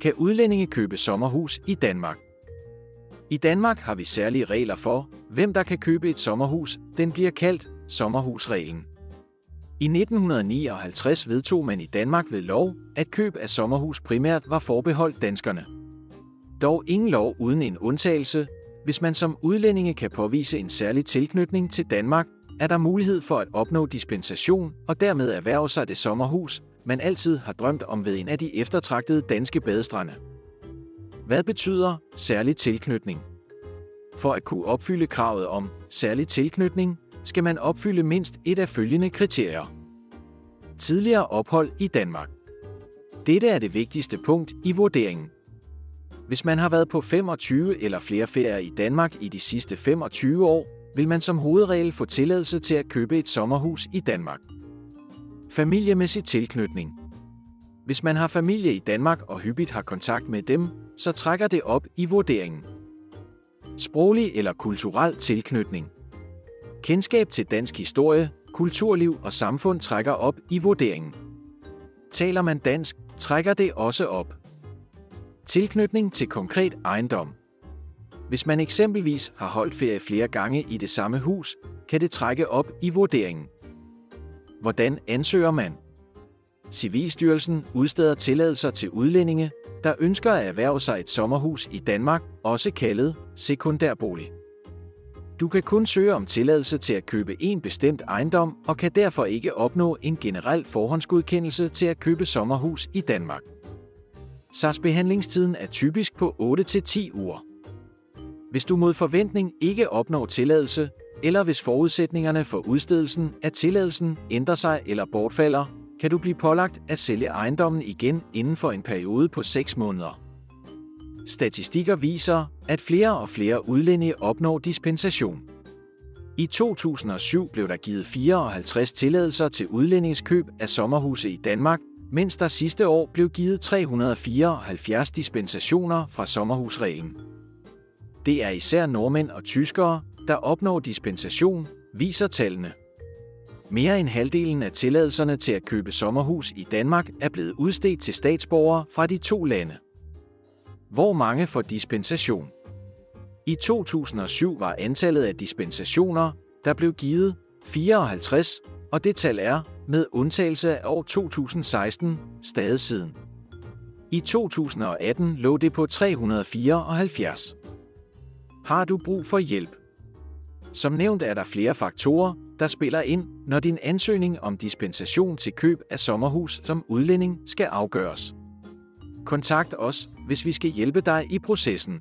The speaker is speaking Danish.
kan udlændinge købe sommerhus i Danmark. I Danmark har vi særlige regler for, hvem der kan købe et sommerhus. Den bliver kaldt sommerhusreglen. I 1959 vedtog man i Danmark ved lov, at køb af sommerhus primært var forbeholdt danskerne. Dog ingen lov uden en undtagelse. Hvis man som udlændinge kan påvise en særlig tilknytning til Danmark, er der mulighed for at opnå dispensation og dermed erhverve sig det sommerhus, man altid har drømt om ved en af de eftertragtede danske badestrande. Hvad betyder særlig tilknytning? For at kunne opfylde kravet om særlig tilknytning, skal man opfylde mindst et af følgende kriterier. Tidligere ophold i Danmark. Dette er det vigtigste punkt i vurderingen. Hvis man har været på 25 eller flere ferier i Danmark i de sidste 25 år, vil man som hovedregel få tilladelse til at købe et sommerhus i Danmark. Familiemæssig tilknytning. Hvis man har familie i Danmark og hyppigt har kontakt med dem, så trækker det op i vurderingen. Sproglig eller kulturel tilknytning. Kendskab til dansk historie, kulturliv og samfund trækker op i vurderingen. Taler man dansk, trækker det også op. Tilknytning til konkret ejendom. Hvis man eksempelvis har holdt ferie flere gange i det samme hus, kan det trække op i vurderingen. Hvordan ansøger man? Civilstyrelsen udsteder tilladelser til udlændinge, der ønsker at erhverve sig et sommerhus i Danmark, også kaldet sekundærbolig. Du kan kun søge om tilladelse til at købe en bestemt ejendom og kan derfor ikke opnå en generel forhåndsgodkendelse til at købe sommerhus i Danmark. behandlingstiden er typisk på 8-10 uger. Hvis du mod forventning ikke opnår tilladelse, eller hvis forudsætningerne for udstedelsen af tilladelsen ændrer sig eller bortfalder, kan du blive pålagt at sælge ejendommen igen inden for en periode på 6 måneder. Statistikker viser, at flere og flere udlændinge opnår dispensation. I 2007 blev der givet 54 tilladelser til udlændingskøb af sommerhuse i Danmark, mens der sidste år blev givet 374 dispensationer fra sommerhusreglen. Det er især nordmænd og tyskere, der opnår dispensation, viser tallene. Mere end halvdelen af tilladelserne til at købe sommerhus i Danmark er blevet udstedt til statsborgere fra de to lande. Hvor mange får dispensation? I 2007 var antallet af dispensationer, der blev givet, 54, og det tal er, med undtagelse af år 2016, stadig siden. I 2018 lå det på 374. Har du brug for hjælp? Som nævnt er der flere faktorer, der spiller ind, når din ansøgning om dispensation til køb af sommerhus som udlænding skal afgøres. Kontakt os, hvis vi skal hjælpe dig i processen.